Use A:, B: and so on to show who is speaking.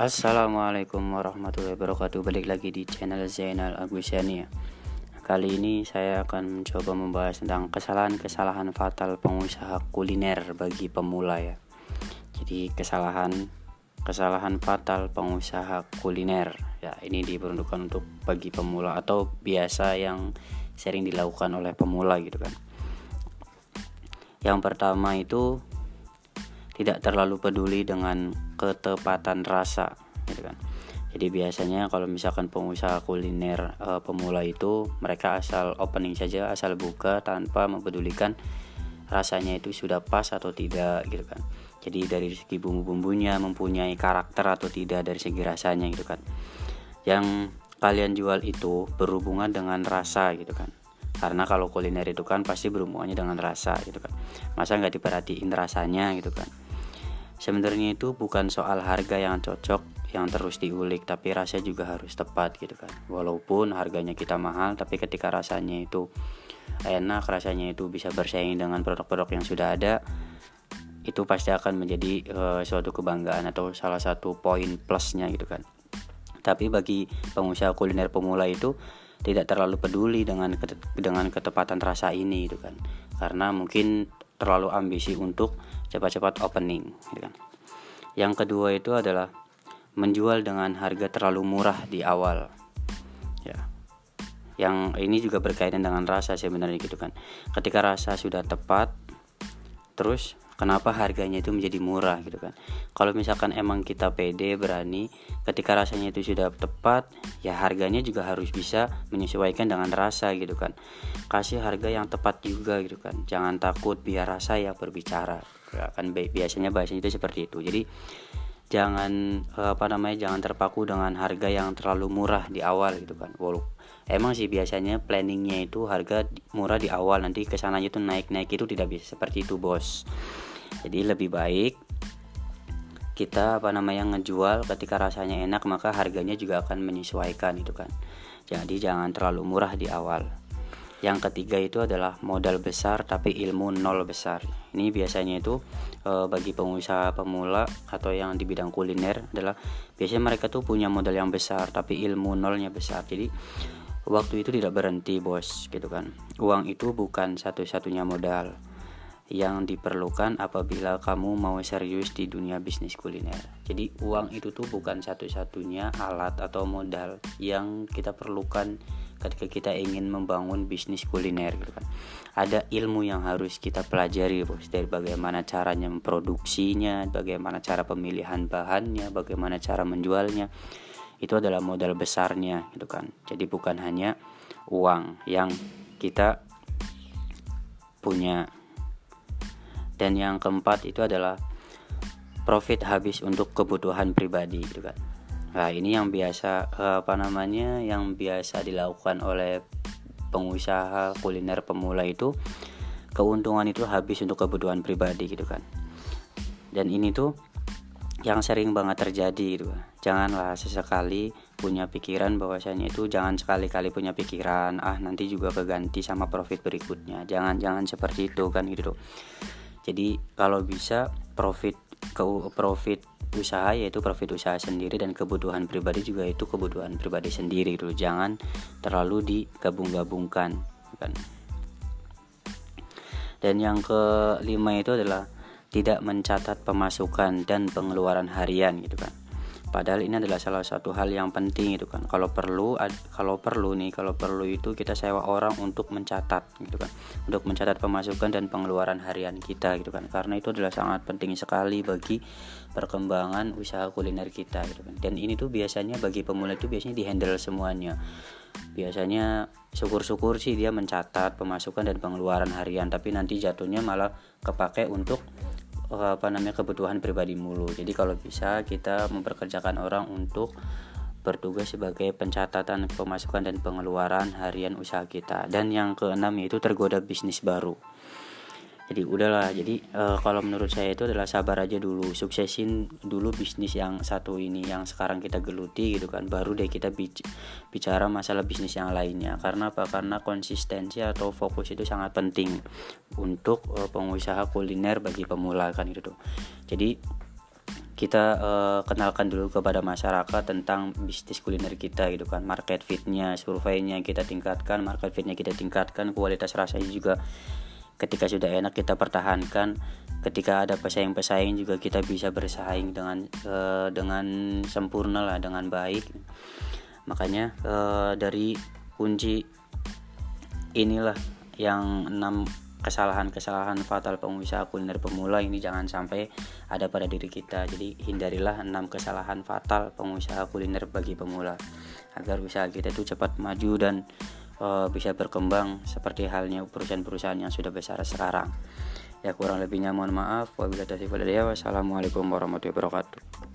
A: Assalamualaikum warahmatullahi wabarakatuh. Balik lagi di channel Zainal Agusiani Kali ini saya akan mencoba membahas tentang kesalahan-kesalahan fatal pengusaha kuliner bagi pemula ya. Jadi kesalahan kesalahan fatal pengusaha kuliner ya ini diperuntukkan untuk bagi pemula atau biasa yang sering dilakukan oleh pemula gitu kan. Yang pertama itu tidak terlalu peduli dengan ketepatan rasa gitu kan. Jadi biasanya kalau misalkan pengusaha kuliner e, pemula itu mereka asal opening saja asal buka tanpa mempedulikan rasanya itu sudah pas atau tidak gitu kan. Jadi dari segi bumbu-bumbunya mempunyai karakter atau tidak dari segi rasanya gitu kan. Yang kalian jual itu berhubungan dengan rasa gitu kan. Karena kalau kuliner itu kan pasti berhubungannya dengan rasa gitu kan. Masa nggak diperhatiin rasanya gitu kan sebenarnya itu bukan soal harga yang cocok yang terus diulik tapi rasa juga harus tepat gitu kan. Walaupun harganya kita mahal tapi ketika rasanya itu enak rasanya itu bisa bersaing dengan produk-produk yang sudah ada itu pasti akan menjadi uh, suatu kebanggaan atau salah satu poin plusnya gitu kan. Tapi bagi pengusaha kuliner pemula itu tidak terlalu peduli dengan dengan ketepatan rasa ini gitu kan. Karena mungkin terlalu ambisi untuk cepat-cepat opening gitu kan. Yang kedua itu adalah menjual dengan harga terlalu murah di awal. Ya. Yang ini juga berkaitan dengan rasa sebenarnya gitu kan. Ketika rasa sudah tepat terus kenapa harganya itu menjadi murah gitu kan. Kalau misalkan emang kita pede berani ketika rasanya itu sudah tepat ya harganya juga harus bisa menyesuaikan dengan rasa gitu kan. Kasih harga yang tepat juga gitu kan. Jangan takut biar rasa yang berbicara. Kan biasanya bahasanya itu seperti itu. Jadi jangan apa namanya jangan terpaku dengan harga yang terlalu murah di awal gitu kan. Walaupun emang sih biasanya planningnya itu harga murah di awal nanti ke sananya itu naik naik itu tidak bisa seperti itu bos jadi lebih baik kita apa namanya ngejual ketika rasanya enak maka harganya juga akan menyesuaikan itu kan. Jadi jangan terlalu murah di awal. Yang ketiga itu adalah modal besar tapi ilmu nol besar. Ini biasanya itu e, bagi pengusaha pemula atau yang di bidang kuliner adalah biasanya mereka tuh punya modal yang besar tapi ilmu nolnya besar. Jadi waktu itu tidak berhenti bos gitu kan. Uang itu bukan satu-satunya modal yang diperlukan apabila kamu mau serius di dunia bisnis kuliner. Jadi uang itu tuh bukan satu-satunya alat atau modal yang kita perlukan ketika kita ingin membangun bisnis kuliner gitu kan. Ada ilmu yang harus kita pelajari bos dari bagaimana caranya memproduksinya, bagaimana cara pemilihan bahannya, bagaimana cara menjualnya. Itu adalah modal besarnya gitu kan. Jadi bukan hanya uang yang kita punya dan yang keempat itu adalah profit habis untuk kebutuhan pribadi gitu kan nah ini yang biasa apa namanya yang biasa dilakukan oleh pengusaha kuliner pemula itu keuntungan itu habis untuk kebutuhan pribadi gitu kan dan ini tuh yang sering banget terjadi gitu janganlah sesekali punya pikiran bahwasanya itu jangan sekali-kali punya pikiran ah nanti juga keganti sama profit berikutnya. Jangan jangan seperti itu kan gitu jadi kalau bisa profit ke profit usaha yaitu profit usaha sendiri dan kebutuhan pribadi juga itu kebutuhan pribadi sendiri dulu. Jangan terlalu digabung-gabungkan kan? Dan yang kelima itu adalah tidak mencatat pemasukan dan pengeluaran harian gitu kan Padahal ini adalah salah satu hal yang penting itu kan. Kalau perlu kalau perlu nih, kalau perlu itu kita sewa orang untuk mencatat gitu kan. Untuk mencatat pemasukan dan pengeluaran harian kita gitu kan. Karena itu adalah sangat penting sekali bagi perkembangan usaha kuliner kita gitu kan. Dan ini tuh biasanya bagi pemula itu biasanya dihandle semuanya. Biasanya syukur-syukur sih dia mencatat pemasukan dan pengeluaran harian, tapi nanti jatuhnya malah kepake untuk apa namanya kebutuhan pribadi mulu. Jadi kalau bisa kita memperkerjakan orang untuk bertugas sebagai pencatatan pemasukan dan pengeluaran harian usaha kita. Dan yang keenam yaitu tergoda bisnis baru jadi udahlah. Jadi uh, kalau menurut saya itu adalah sabar aja dulu. Suksesin dulu bisnis yang satu ini yang sekarang kita geluti gitu kan. Baru deh kita bic bicara masalah bisnis yang lainnya. Karena apa? Karena konsistensi atau fokus itu sangat penting untuk uh, pengusaha kuliner bagi pemula kan gitu tuh. Jadi kita uh, kenalkan dulu kepada masyarakat tentang bisnis kuliner kita gitu kan. Market fitnya surveinya kita tingkatkan market fitnya kita tingkatkan kualitas rasanya juga ketika sudah enak kita pertahankan ketika ada pesaing-pesaing juga kita bisa bersaing dengan uh, dengan sempurna lah dengan baik makanya uh, dari kunci inilah yang enam kesalahan-kesalahan fatal pengusaha kuliner pemula ini jangan sampai ada pada diri kita. Jadi hindarilah enam kesalahan fatal pengusaha kuliner bagi pemula agar usaha kita itu cepat maju dan uh, bisa berkembang seperti halnya perusahaan-perusahaan yang sudah besar sekarang. Ya kurang lebihnya mohon maaf. Wabillahi Wassalamualaikum warahmatullahi wabarakatuh.